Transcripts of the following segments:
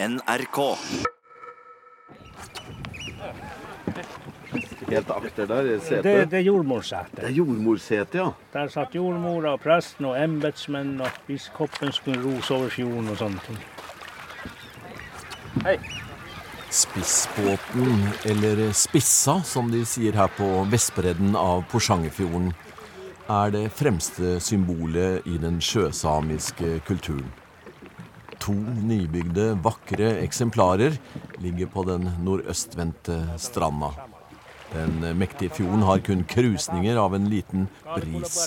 NRK. Helt akter der, i Det, setet. det er jordmorsetet Det er jordmorsete, ja. Der satt jordmora og presten og embetsmenn og biskopen skulle rose over fjorden og sånne ting. Hei. Spissbåten, eller Spissa som de sier her på vestbredden av Porsangerfjorden, er det fremste symbolet i den sjøsamiske kulturen. To nybygde, vakre eksemplarer ligger på den nordøstvendte stranda. Den mektige fjorden har kun krusninger av en liten bris,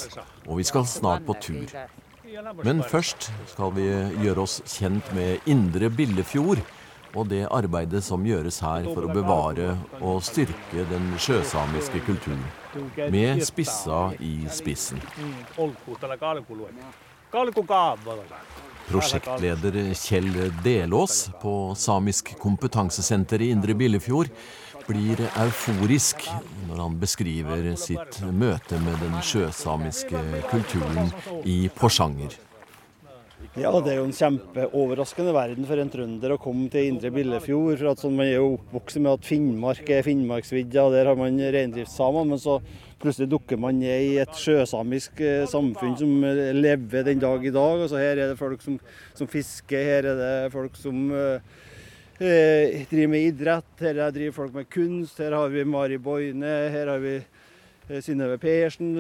og vi skal snart på tur. Men først skal vi gjøre oss kjent med Indre Billefjord og det arbeidet som gjøres her for å bevare og styrke den sjøsamiske kulturen, med Spissa i spissen. Prosjektleder Kjell Delås på Samisk kompetansesenter i Indre Billefjord blir euforisk når han beskriver sitt møte med den sjøsamiske kulturen i Porsanger. Ja, det er jo en kjempeoverraskende verden for en trønder å komme til Indre Billefjord. for at sånn, Man er jo oppvokst med at Finnmark er Finnmarksvidda, der har man reindriftssamer. Men så plutselig dukker man ned i et sjøsamisk eh, samfunn som eh, lever den dag i dag. Altså, her er det folk som, som fisker, her er det folk som eh, eh, driver med idrett, her driver folk med kunst. Her har vi Mari Boine, her har vi Synnøve Persen,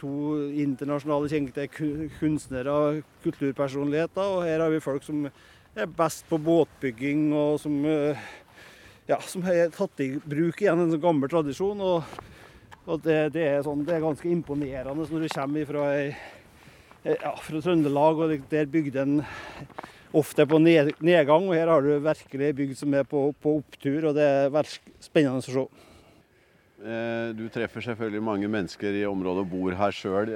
to internasjonale kjente kunstnere kunstnere, kulturpersonligheter. Og her har vi folk som er best på båtbygging, og som, ja, som har tatt i bruk igjen en sånn gammel tradisjon. Og, og det, det, er sånn, det er ganske imponerende når du kommer fra, ja, fra Trøndelag, og der bygden ofte er på ned, nedgang. Og her har du virkelig bygd som er på, på opptur, og det er veldig spennende å se. Eh, Du treffer selvfølgelig mange mennesker i området og bor her sjøl.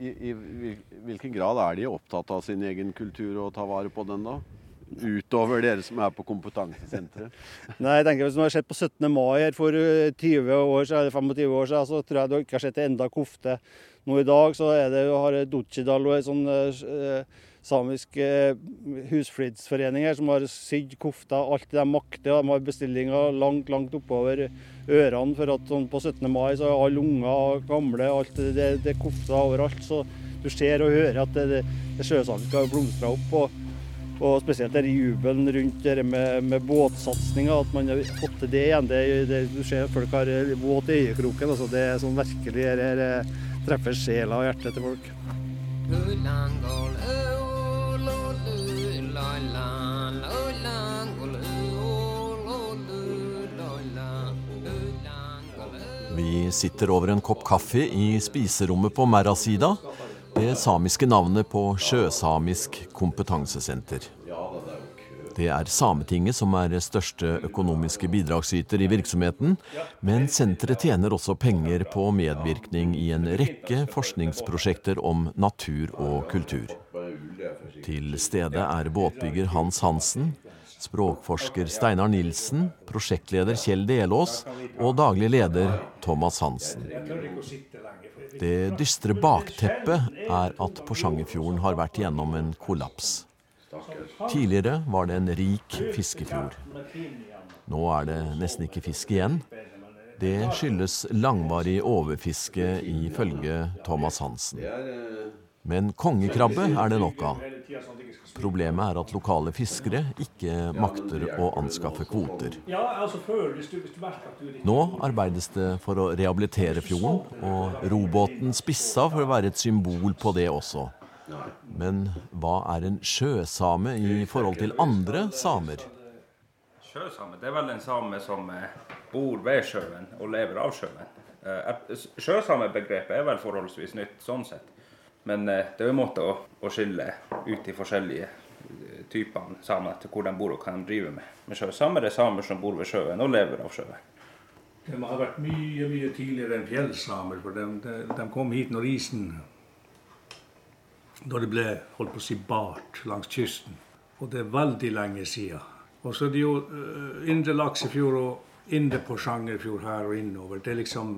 I, i, I hvilken grad er de opptatt av sin egen kultur og tar vare på den, da? Utover dere som er på kompetansesenteret? Nei, jeg tenker Hvis du har sett på 17. mai her for eh, 20 år siden, eller 25 år siden, så tror jeg du ikke har sett enda kofte. Nå i dag så er det, har Duchidal og en sånn eh, samisk eh, husflidsforening her som har sydd kofter alt de makter. De har bestillinger langt, langt oppover ørene. For at sånn på 17. mai så er alle unger, gamle, alt det, det, det kofter overalt. Så du ser og hører at det, det sjøsamiske har blomstra opp. Og, og spesielt den jubelen rundt det med, med båtsatsinga, at man har fått til det igjen. Det, det, du ser folk har våt i øyekroken. Altså det er sånn virkelig her, her, treffer sjela og hjertet til folk. Vi sitter over en kopp kaffe i spiserommet på Merrasida, det samiske navnet på Sjøsamisk kompetansesenter. Det er Sametinget som er største økonomiske bidragsyter i virksomheten, men senteret tjener også penger på medvirkning i en rekke forskningsprosjekter om natur og kultur. Til stede er båtbygger Hans Hansen, språkforsker Steinar Nilsen, prosjektleder Kjell Delås og daglig leder Thomas Hansen. Det dystre bakteppet er at Porsangerfjorden har vært gjennom en kollaps. Tidligere var det en rik fiskefjord. Nå er det nesten ikke fisk igjen. Det skyldes langvarig overfiske, ifølge Thomas Hansen. Men kongekrabbe er det nok av. Problemet er at lokale fiskere ikke makter å anskaffe kvoter. Nå arbeides det for å rehabilitere fjorden, og robåten Spissa for å være et symbol på det også. Men hva er en sjøsame i forhold til andre samer? Sjøsame det er vel en same som eh, bor ved sjøen og lever av sjøen. Eh, et- Sjøsamebegrepet er vel forholdsvis nytt sånn sett. Men eh, det er jo en måte å, å skille ut de forskjellige eh, typene samer etter hvor de bor og hva de driver med. Men sjøsamer er samer som bor ved sjøen og lever av sjøen. De har vært mye mye tidligere enn fjellsamer. for de, de, de kom hit når isen Da det ble holdt på å si bart langs kysten. Og det er veldig lenge siden. Og så er det jo uh, Indre Laksefjord og Indre Sjangerfjord her og innover. Det er liksom,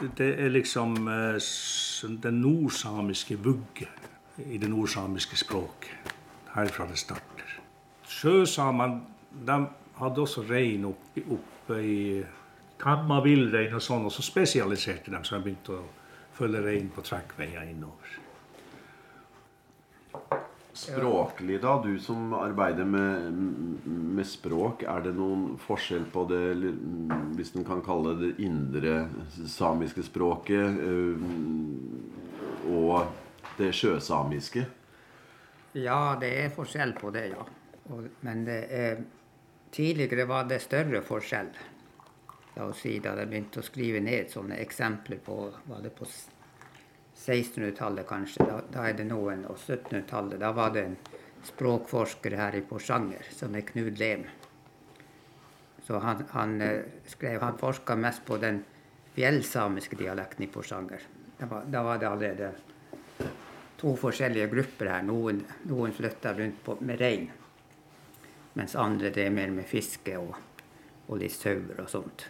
det, det er liksom eh, den nordsamiske vugge i det nordsamiske språket. Herfra det starter. sjøsamene hadde også rein oppe, opp i Kamma villrein og sånn, og så spesialiserte de så de begynte å følge rein på trekkveier innover. Språklig, da, du som arbeider med, med, språk, er det noen forskjell på det, hvis en kan kalle det indre samiske språket, og det sjøsamiske? Ja, det er forskjell på det, ja. Men det er, tidligere var det større forskjell. La oss si da jeg begynte å skrive ned sånne eksempler på var det på 1600-tallet kanskje, da, da, er det noen, og 1700-tallet, da var det en språkforsker her i Porsanger som er Knud Lem. Så han, han eh, skrev, han forska mest på den fjellsamiske dialekten i Porsanger. Da var, da var det allerede to forskjellige grupper her. Noen, noen flytta rundt på, med rein, mens andre drev mer med fiske og, og litt sauer og sånt.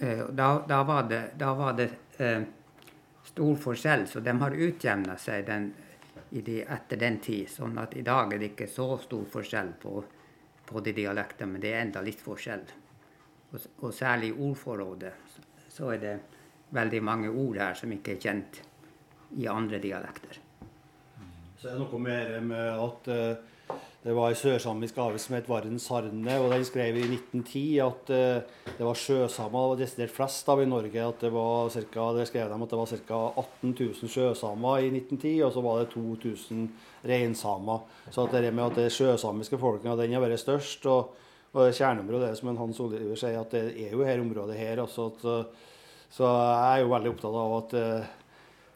Uh, da, da, var det, da var det uh, stor forskjell, så de har utjevna seg den, de, etter den tid. Sånn at i dag er det ikke så stor forskjell på, på de dialektene, men det er enda litt forskjell. Og, og særlig i ordforrådet så er det veldig mange ord her som ikke er kjent i andre dialekter. Så er det noe mer med at uh det var ei sørsamisk avis som het Sarne, og den skrev i 1910 at uh, det var sjøsamer det var desidert flest av i Norge. at Det var ca. 18 000 sjøsamer i 1910, og så var det 2000 reinsamer. Så at det med at det sjøsamiske folkene den har vært størst. og, og kjerneområdet er som Hans Oliver sier, at det er jo her området her. Også, at, så jeg er jo veldig opptatt av at uh,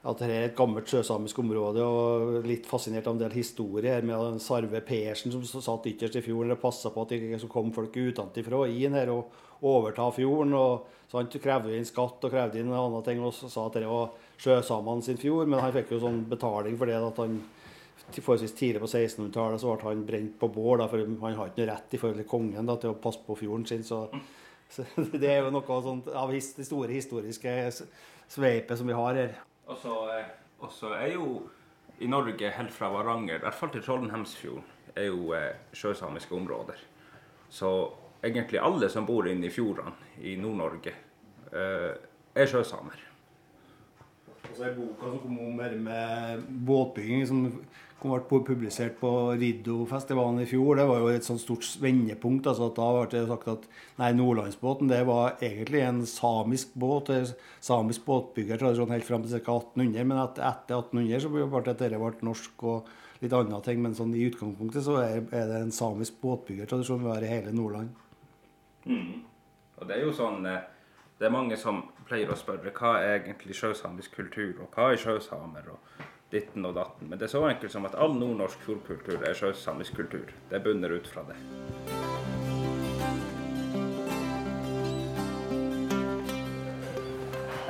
at det er et gammelt sjøsamisk område, og litt fascinert av en del historier med Sarve Persen som satt ytterst i fjorden og passa på at det ikke kom folk utenfra inn her og overta fjorden. og så Han krevde inn skatt og krevde inn andre ting og sa at det var sjøsamene sin fjord, men han fikk jo sånn betaling for det at han forholdsvis tidlig på 1600-tallet så ble han brent på bål, for han har ikke noe rett i forhold til kongen da, til å passe på fjorden sin. så, så det er jo noe sånt av det store historiske sveipet som vi har her. Og så er jo i Norge helt fra Varanger, i hvert fall til Trollheimsfjorden, er jo eh, sjøsamiske områder. Så egentlig alle som bor inne i fjordene i Nord-Norge, eh, er sjøsamer. Og så er boka som kom om med båtbygging, som ble publisert på Riddofestivalen i fjor, det var jo et sånt stort vendepunkt. altså at Da ble det sagt at nei, Nordlandsbåten det var egentlig en samisk båt. Samisk båtbyggertradisjon helt fram til ca. 1800. Men etter 1800 så ble det dette ble norsk og litt andre ting. Men sånn i utgangspunktet så er, det en samisk båtbyggertradisjon vi har i hele Nordland. Mm. Og det er jo sånn eh, Det er mange som pleier å spørre hva er egentlig sjøsamisk kultur, og hva er sjøsamer? og ditten og datten. Men det er så enkelt som at all nordnorsk fjordkultur er sjøsamisk kultur. Det bunner ut fra det.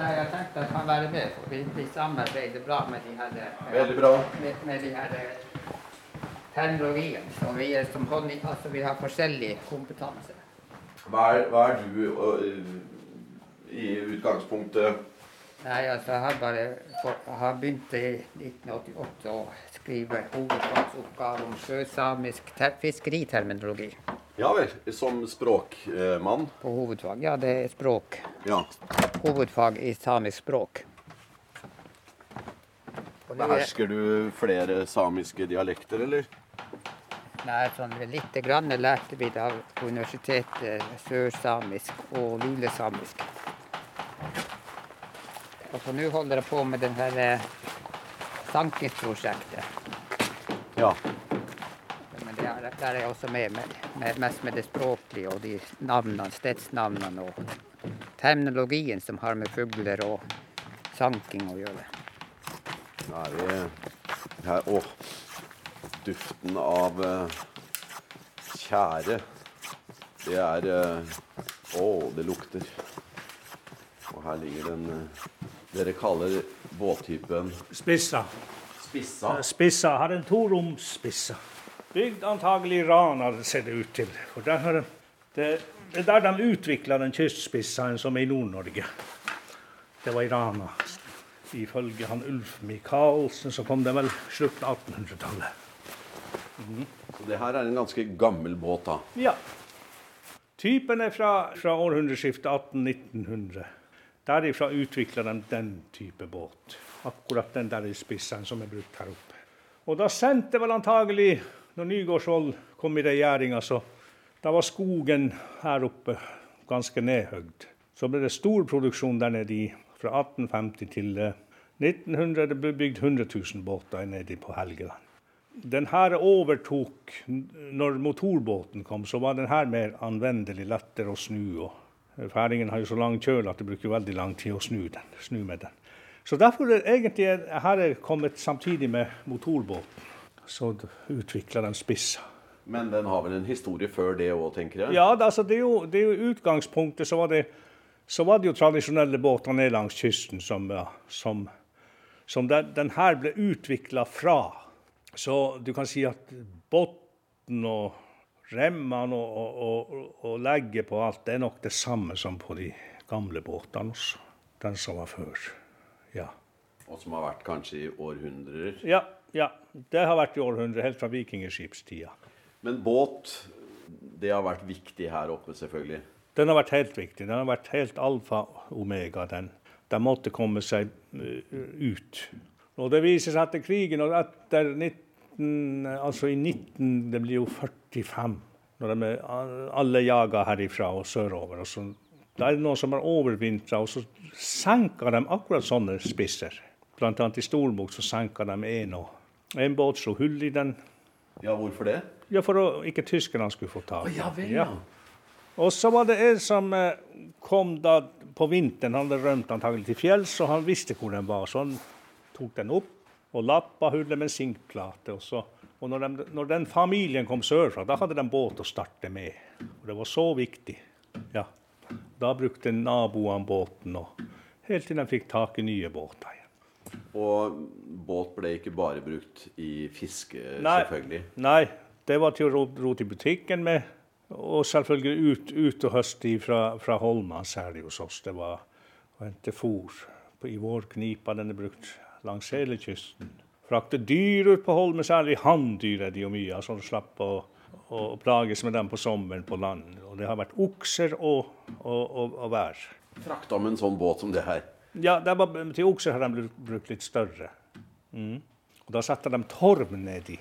Nei, jeg tenkte jeg kan være med, for vi, vi samarbeider bra med de her, eh, Veldig bra. Med, med de her eh, teknologiene. Så vi, er som holdning, altså, vi har forskjellig kompetanse. Hva er, hva er du uh, i utgangspunktet Nei, altså jeg har bare har begynt i 1988 å skrive hovedfagsoppgave om sjøsamisk fiskeriterminologi. Ja vel. Som språkmann? Eh, På hovedfag. Ja, det er språk. Ja. Hovedfag i samisk språk. Behersker du flere samiske dialekter, eller? Nei, sånn lite grann lærte vi da på universitetet sørsamisk og lulesamisk. Og så nå holder jeg på med det her sankingsprosjektet. Ja. Men det er, der er jeg også med, med, med, mest med det språklige og de navnene, stedsnavnene og terminologien som har med fugler og sanking å gjøre. Nå er vi her Å, duften av uh, tjære. Det er uh, Å, det lukter. Og her ligger den uh, dere kaller båttypen Spissa. Spissa? Spissa har en toromsspissa. Bygd antagelig i Rana, ser det ut til. For der det, det er der de utvikla den kystspissaen som er i Nord-Norge. Det var i Rana. Ifølge han Ulf Michaelsen så kom det vel slutten av 1800-tallet. Så det her er en ganske gammel båt, da. Ja. Typen er fra, fra århundreskiftet 1800-1900. Derifra utvikla de den type båt. Akkurat den der i spissen som er brukt her oppe. Og da sendte vel antagelig, når Nygaardsvold kom i regjeringa, så da var skogen her oppe ganske nedhøgd. Så ble det stor produksjon der nede i fra 1850 til 1900. Det ble bygd 100 000 båter nede på Helgeland. Den her overtok Når motorbåten kom, så var den her mer anvendelig, lettere å snu. og Færingen har jo så lang kjøl at det bruker veldig lang tid å snu, den, snu med den. Så derfor er egentlig her er kommet samtidig med motorbåten. Så utvikla den spissa. Men den har vel en historie før det òg, tenker jeg? Ja, altså, det, er jo, det er jo utgangspunktet så var det, så var det jo tradisjonelle båter ned langs kysten som, som, som den, den, her ble utvikla fra. Så du kan si at båten og remmene og, og, og, og, legget på alt, det er nok det samme som på de gamle båtene også. Den som var før. Ja. Og som har vært kanskje i århundrer? Ja, ja. det har vært i århundrer, helt fra vikingskipstida. Men båt, det har vært viktig her oppe, selvfølgelig? Den har vært helt viktig. Den har vært helt alfa omega, den. De måtte komme seg uh, ut. Og det viser seg etter krigen, og etter 19, altså i 19, det blir jo 45, når de alle jaga herifra og sørover. og så da er det noen som har overvintra, og så senker de akkurat sånne spisser. Blant annet i Storbukk så senker de en, og en båt slo hull i den. Ja, hvorfor det? Ja, For å, ikke tyskerne skulle få tak i ja, vel, ja. Og så var det en som eh, kom da på vinteren. Han hadde rømt antagelig til fjells, og han visste hvor den var. Så han tok den opp og lappa hullet med en sinkplate. Og, så, og når, de, når, den familien kom sørfra, da hadde de båt å starte med. Og det var så viktig. Ja. Da brukte naboene båten, og helt til de fikk tak i nye båter igjen. Og båt ble ikke bare brukt i fiske, nei, selvfølgelig? Nei, det var til å ro, ro til butikken med. Og selvfølgelig ut, ut og høste fra, fra Holma, særlig hos oss. Det var å hente fôr. I vår knipa den er brukt langs hele kysten. Frakte dyr ut på Holmen, særlig hanndyr er det jo mye, så du slapp å å, plages med dem på sommeren på land. Og det har vært okser og, og, og, og vær. Frakta med en sånn båt som det her? Ja, det var, til okser har de brukt litt større. Mm. Og Da satte de torv nedi.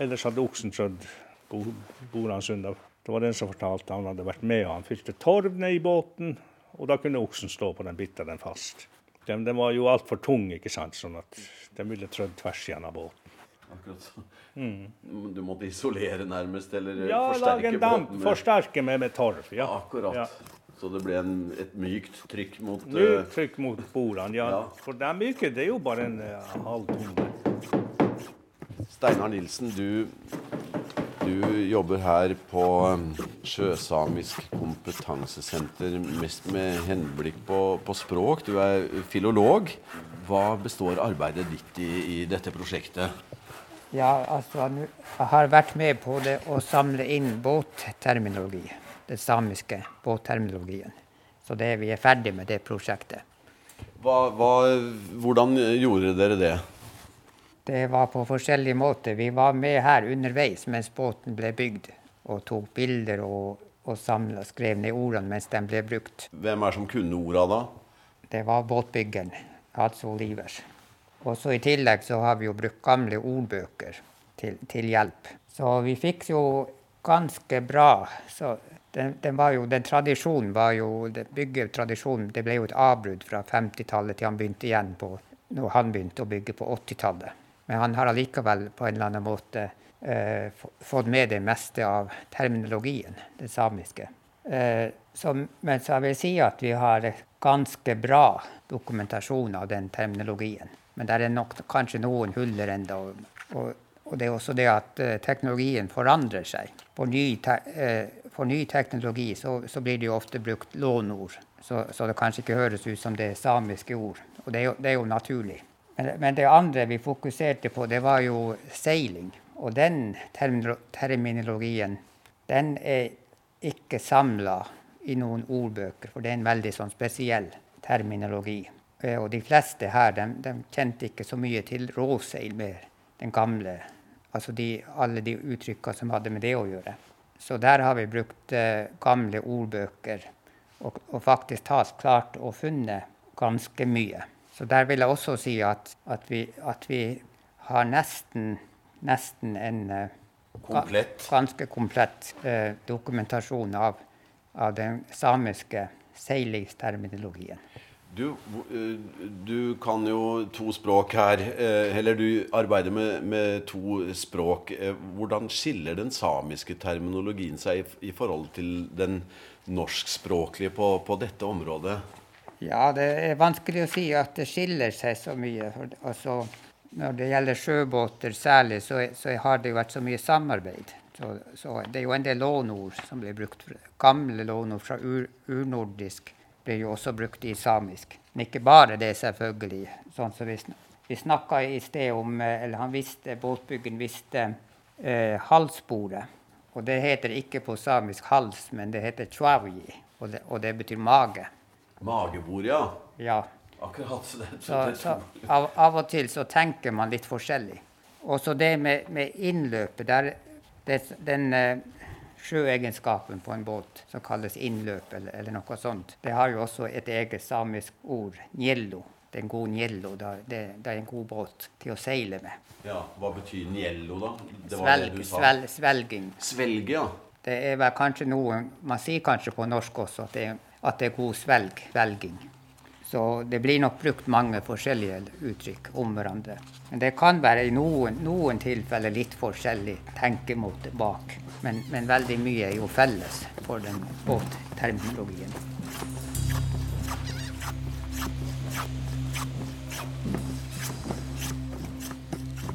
Ellers hadde oksen trødd Boransund. Det var den som fortalte han hadde vært med, og han fylte torv ned i båten. Og da kunne oksen stå på den, bitte den fast. Den, de var jo altfor tung, ikke sant, sånn at de ville trødd tvers gjennom båten. Akkurat så. Mm. Du måtte isolere nærmest, eller ja, forsterke en damp, med Forsterke med, med torv. Ja. Akkurat. Ja. Så det ble en, et mykt trykk mot Mykt uh... trykk mot bordene, ja. ja. For det er myke, det er jo bare en uh, halv tomme. Steinar Nilsen, du, du, jobber her på um, Sjøsamisk kompetansesenter mest med henblikk på, på, språk. Du er filolog. Hva består arbeidet ditt i, i dette prosjektet? Ja, altså Jeg har vært med på det å samle inn båtterminologi. Den samiske båtterminologien. Så det, vi er ferdig med det prosjektet. Hva, hva, hvordan gjorde dere det? Det var på forskjellige måter. Vi var med her underveis mens båten ble bygd. Og tok bilder og, og samlet, skrev ned ordene mens de ble brukt. Hvem er det som kunne orda da? Det var båtbyggeren. Hats Olivers. Og så I tillegg så har vi jo brukt gamle ordbøker til, til hjelp. Så vi fikk jo ganske bra. Så den, den, var jo, den tradisjonen var jo Byggetradisjonen det ble jo et avbrudd fra 50-tallet til han begynte igjen på, når han begynte å bygge på 80-tallet. Men han har allikevel på en eller annen måte eh, fått med det meste av terminologien, det samiske. Eh, så, men så jeg vil si at vi har ganske bra dokumentasjon av den terminologien. Men det er nok kanskje noen huller ennå. Og, og, det er også det at eh, teknologien forandrer seg. For ny, te uh, for ny teknologi så, så, blir det jo ofte brukt lånord. Så, så, det kanskje ikke høres ut som det samiske ord. Og det er jo, det er jo naturlig. Men, men, det andre vi fokuserte på, det var jo seiling. Og den terminologien, den er ikke samla i noen ordbøker, for det er en veldig sånn spesiell terminologi. Eh, og de fleste her de, de kjente ikke så mye til råseil mer, den gamle Altså de, alle de uttrykka som hadde med det å gjøre. Så der har vi brukt eh, gamle ordbøker og, og faktisk tas klart og funnet ganske mye. Så der vil jeg også si at, at, vi, at vi, har nesten, nesten en eh, komplett. ganske komplett eh, dokumentasjon av, av den samiske seilingsterminologien. Du, eh, du, kan jo to språk her, eh, eller du arbeider med, med, to språk. Hvordan skiller den samiske terminologien seg i, i forhold til den norskspråklige på, på, dette området? Ja, det er vanskelig å si at det skiller seg så mye. Altså, når det gjelder sjøbåter særlig, så, så, har det jo vært så mye samarbeid. Så, så det er jo en del lånord som blir brukt. Gamle lånord fra ur, urnordisk blir jo også brukt i samisk. Men ikke bare det, selvfølgelig. Sånn som vi, vi snakka i sted om eh, Eller han visste, båtbyggen visste eh, halsbordet. Og det heter ikke på samisk hals, men det heter chwavji. Og og det betyr mage. Magebord, ja. Ja. Akkurat. Så, det, så, så av, av, og til så tenker man litt forskjellig. Og så det med, med innløpet der, det, Den eh, sjøegenskapen på en båt som kalles innløp eller, eller, noe sånt. Det har jo også et eget samisk ord, njello. Det er en god njello. Det, det, er en god båt til å seile med. Ja, Hva betyr njello, da? Svelg, svel, svelging. Svelge, ja. Det er vel kanskje noe Man sier kanskje på norsk også at det, at det er god svelg, svelging. Så det blir nok brukt mange forskjellige uttrykk om hverandre. Men det kan være i noen, noen tilfeller litt forskjellig tenkemåte bak. Men, men, veldig mye er jo felles for den båtterminologien.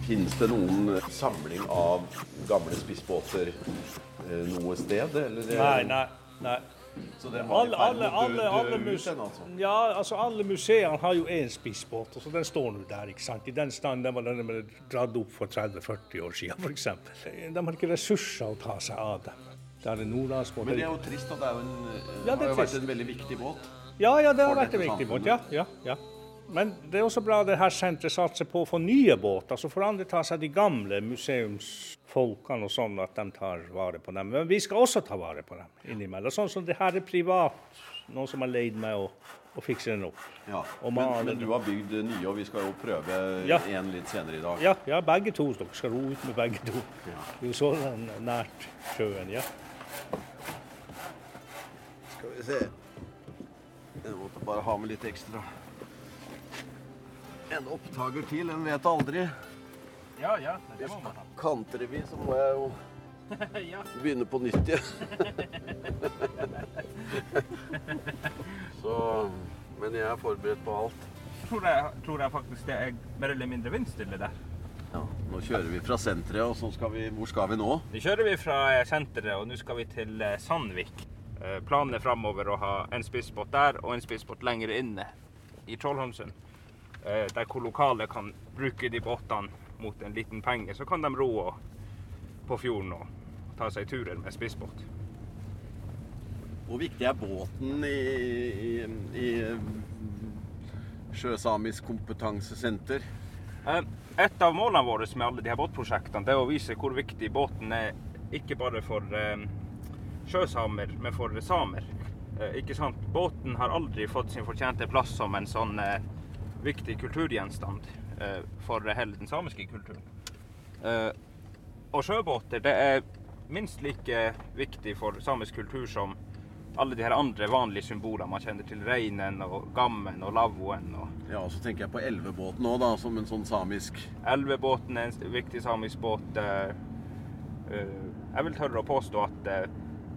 Finnes det noen samling av gamle spissbåter eh, noe sted? Eller? Nei, nei. nei. Alle, alle, alle, alle, muse altså. ja, altså alle museene har jo én spissbåt, og så den står nå der. ikke sant? I den stand den var den dratt opp for 30-40 år siden, f.eks. De har ikke ressurser å ta seg av dem. Det er en Men det er jo trist, og det, er jo en, ja, det har jo vært en veldig viktig båt. Ja, ja, det har vært en viktig båt. ja, ja, ja. Men det er også bra det her senteret satser på å få nye båter. Så får andre ta seg de gamle museumsfolkene og sånn, at de tar vare på dem. Men vi skal også ta vare på dem innimellom. Sånn som det her er privat. Noen som har leid meg og, og fikser den opp. Ja, men, men, du har bygd nye, og vi skal jo prøve ja. en litt senere i dag. Ja, ja begge to. Dere skal ro ut med begge to. Ja. Det er jo så nært sjøen, ja. Skal vi se. Jeg måtte bare ha med litt ekstra en opptaker til. En vet aldri. Ja, ja. Det må man ha. Kantrer vi, så må jeg jo begynne på nytt igjen. så Men jeg er forberedt på alt. Tror jeg, tror jeg faktisk det er mer eller mindre vindstille der. Ja, Nå kjører vi fra senteret, og så skal vi Hvor skal vi nå? Vi kjører vi fra eh, senteret, og nå skal vi til eh, Sandvik. Eh, planen er framover å ha en spissbåt der og en spissbåt lenger inne i Trollholmsund. Eh, der hvor lokale kan bruke de båtene mot en liten penge. Så kan de ro på fjorden og ta seg turer med spissbåt. Hvor viktig er båten i, i, i Sjøsamisk kompetansesenter? Eh, et av målene våre med alle her båtprosjektene det er å vise hvor viktig båten er, ikke bare for eh, sjøsamer, men for samer. Ikke sant? Båten har aldri fått sin fortjente plass som en sånn viktig kulturgjenstand eh, for hele den samiske kulturen. Eh, og sjøbåter det er minst like viktig for samisk kultur som alle de her andre vanlige symbolene man kjenner til. Reinen og gammen og lavvoen. Og ja, og så tenker jeg på elvebåten òg, da, som en sånn samisk Elvebåten er en viktig samisk båt. Eh, jeg vil tørre å påstå at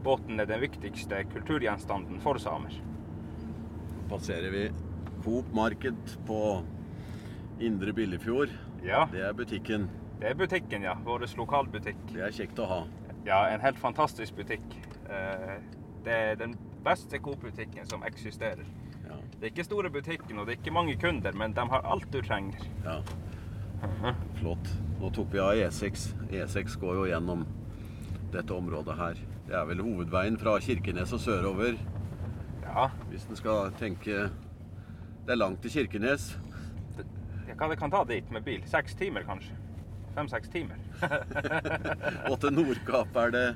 båten er den viktigste kulturgjenstanden for samer. Passerer vi Coop Marked på Indre Billefjord. Ja. Det er butikken. Det er butikken, ja. Vår lokalbutikk. Det er kjekt å ha. Ja, en helt fantastisk butikk. Eh, det er den beste Coop-butikken som eksisterer. Ja. Det er ikke store butikken, og det er ikke mange kunder, men de har alt du trenger. Ja. Flott. Nå tok vi av E6. E6 går jo gjennom dette området her. Det er vel hovedveien fra Kirkenes og sørover. Ja. Hvis en skal tenke det er langt til Kirkenes. Hva det kan ta dit med bil? Seks timer, kanskje? fem-seks timer. Og til Nordkapp er det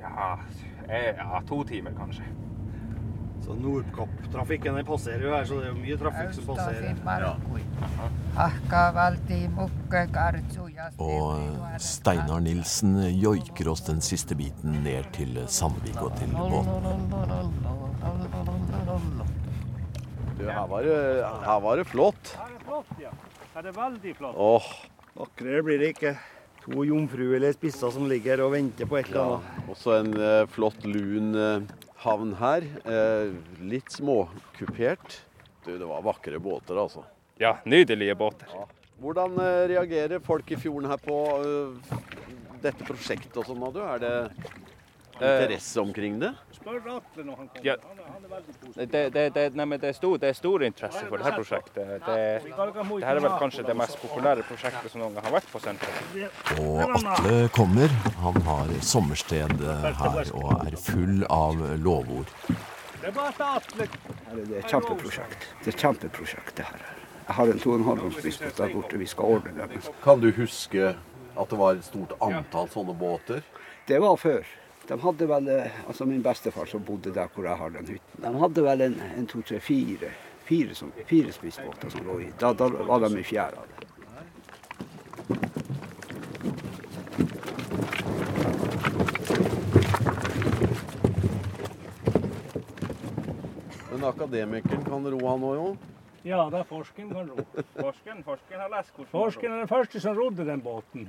Ja, eh, ja, to timer kanskje. Så Nordkapp-trafikken passerer jo her, så det er jo mye trafikk som passerer. Og Steinar Nilsen joiker oss den siste biten ned til Sandvik og til båten. Du, her var det, her var det flott. Her er flott, ja. Her er det veldig flott. Åh, Vakrere blir det ikke. To jomfruelige spisser som ligger og venter på et eller ja. annet. Også en eh, flott, lun eh, havn her. Eh, litt småkupert. Du, det var vakre båter, altså. Ja, nydelige båter. Hvordan eh, reagerer folk i fjorden her på uh, dette prosjektet og sånn, du? Er det interesse omkring det? Spør Atle når han kommer. Ja. Han, er, han er veldig positiv. Det, det, det, nei, det, er stor, det er stor interesse for dette prosjektet. Det, det her er vel kanskje det mest populære prosjektet som noen gang har vært på senteret. Og Atle kommer. Han har sommersted her og er full av lovord. Det er et kjempeprosjekt. Det er kjempeprosjekt, det her. Jeg har en to og en halv årsbiskop der borte. Vi skal ordne den. Kan du huske at det var et stort antall sånne båter? Det var før. De hadde vel, eh, altså Min bestefar som bodde der hvor jeg har den hytten, de hadde vel en, en to, tre, fire fire, som, fire spissbåter som lå i. Da, da var de i fjæra. Men akademikeren kan ro han òg, jo. Ja, da er Forsken kan ro. Forsken, forsken har lest hvordan Forsken er den første som rodde den båten.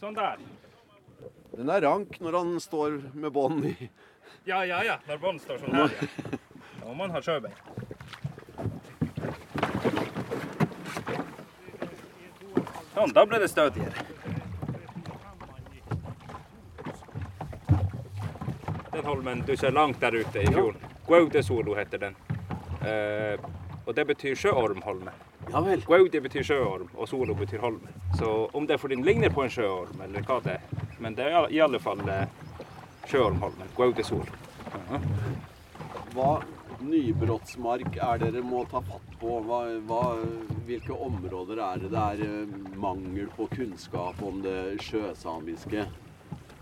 Sånn der. Den er rank når han står med bånd i. Ja, ja, ja. Når bånd står sånn her, ja. Da må man ha sjøbein. Sånn, da ble det stødigere. Den holmen du ser langt der ute i fjorden. Gaudesolo heter den. Eh, og det betyr sjøormholme. Ja vel. Gaudi betyr sjøorm, og solo betyr holme. Så om det er fordi den ligner på en sjøorm, eller hva det er Men det er i alle fall eh, sjøormholmen. Gaudesolo. Hva nybrottsmark er dere må ta fatt på? Hva, hva, hvilke områder er det det er eh, mangel på kunnskap om det sjøsamiske?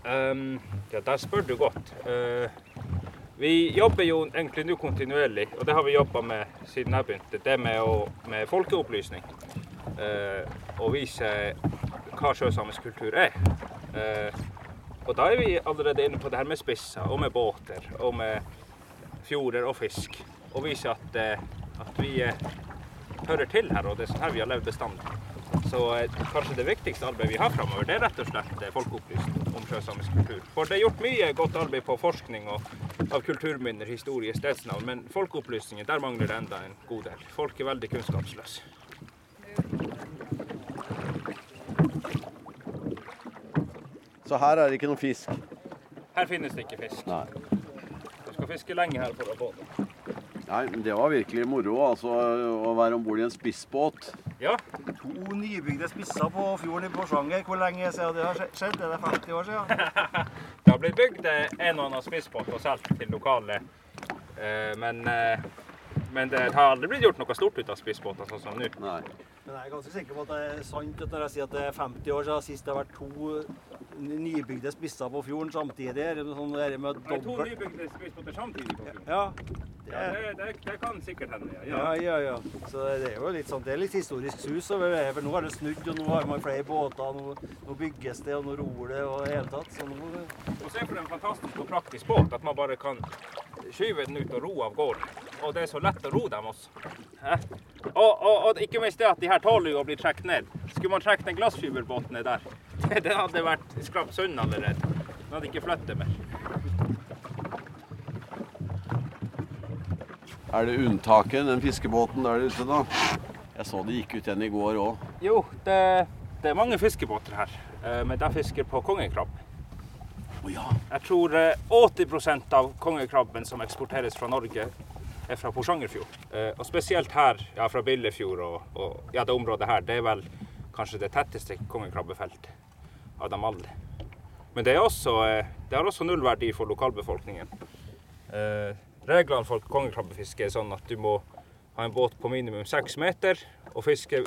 Um, ja, der spør du godt. Uh, vi jobber jo egentlig nå kontinuerlig, og det har vi jobba med siden jeg begynte. Det med, å, med folkeopplysning. Eh, og vise hva sjøsamisk kultur er. Eh, og da er vi allerede inne på det her med spisser, og med båter, og med fjorder og fisk. Og vise at, eh, at vi hører til her, og det er sånn her vi har levd bestandig. Så kanskje det viktigste arbeidet vi har framover, det er rett og slett folkeopplysning om sjøsamisk kultur. For det er gjort mye godt arbeid på forskning og av kulturminner, historie, stedsnavn, men folkeopplysningen, der mangler det enda en god del. Folk er veldig kunnskapsløse. Så her er det ikke noe fisk? Her finnes det ikke fisk. Nei. Du skal fiske lenge her for å få det. Nei, men Det var virkelig moro altså, å være om bord i en spissbåt. Ja, To nybygde spisser på fjorden i Porsanger. Hvor lenge siden det har skjedd? Er det 50 år siden? det har blitt bygd eh, en og annen spissbåt og solgt til lokale, eh, men, eh, men det har aldri blitt gjort noe stort ut av spissbåter sånn som nå. Men jeg er ganske sikker på at det er sant at når jeg sier at det er 50 år siden sist det har vært to nybygde spisser på fjorden samtidig. Er det noe sånn der med dobbelt... to nybygde spisser samtidig på fjorden. Ja. Ja, det, det, det kan sikkert hende, ja. Ja, ja, ja. Så det er jo litt sånn, det er litt historisk sus over det. For nå har det snudd, og nå har man flere båter. Nå, nå bygges det, og nå ror det, og i det hele tatt. Så nå, Og se for en fantastisk og praktisk båt at man bare kan skyve den ut og ro av gårde. Og det er så lett å ro dem også. Og, og, og ikke minst det at de her tåler jo å bli trukket ned. Skulle man trukket en glassfiberbåt ned der, det, det hadde vært skrapt sund allerede. Den hadde ikke flyttet mer. Er det unntaket, den fiskebåten der ute, da? Jeg så det gikk ut igjen i går òg. Jo, det, det er mange fiskebåter her, eh, men de fisker på kongekrabbe. Å ja. Jeg tror eh, 80% av kongekrabben som eksporteres fra Norge, er fra Porsangerfjord. Eh, Og spesielt her, ja, fra Billefjord og, og ja, det området her, det er vel kanskje det tetteste kongekrabbefeltet av dem alle. Men det, også, eh, det har også nullverdi for lokalbefolkningen. Eh, Reglene for kongekrabbefiske er sånn at du må ha en båt på minimum seks meter og fiske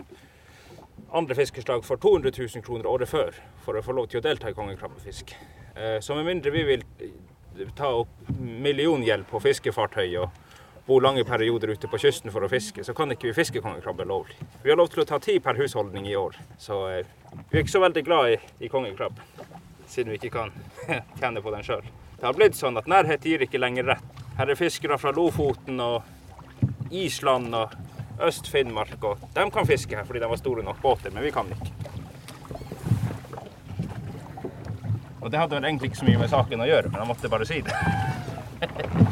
andre fiskeslag for 200 000 kroner året før for å få lov til å delta i kongekrabbefisk. Eh, så med mindre vi vil ta opp milliongjeld på fiskefartøy og bo lange perioder ute på kysten for å fiske, så kan ikke vi fiske kongekrabbe lovlig. Vi har lov til å ta ti per husholdning i år, så eh, vi er ikke så veldig glad i, i kongekrabbe. Siden vi ikke kan tjene på den sjøl. Det har blitt sånn at nærhet gir ikke lenger rett. Her er fiskere fra Lofoten og Island og Øst-Finnmark, og de kan fiske her fordi de har store nok båter, men vi kan ikke. Og det hadde vel egentlig ikke så mye med saken å gjøre, men jeg måtte bare si det.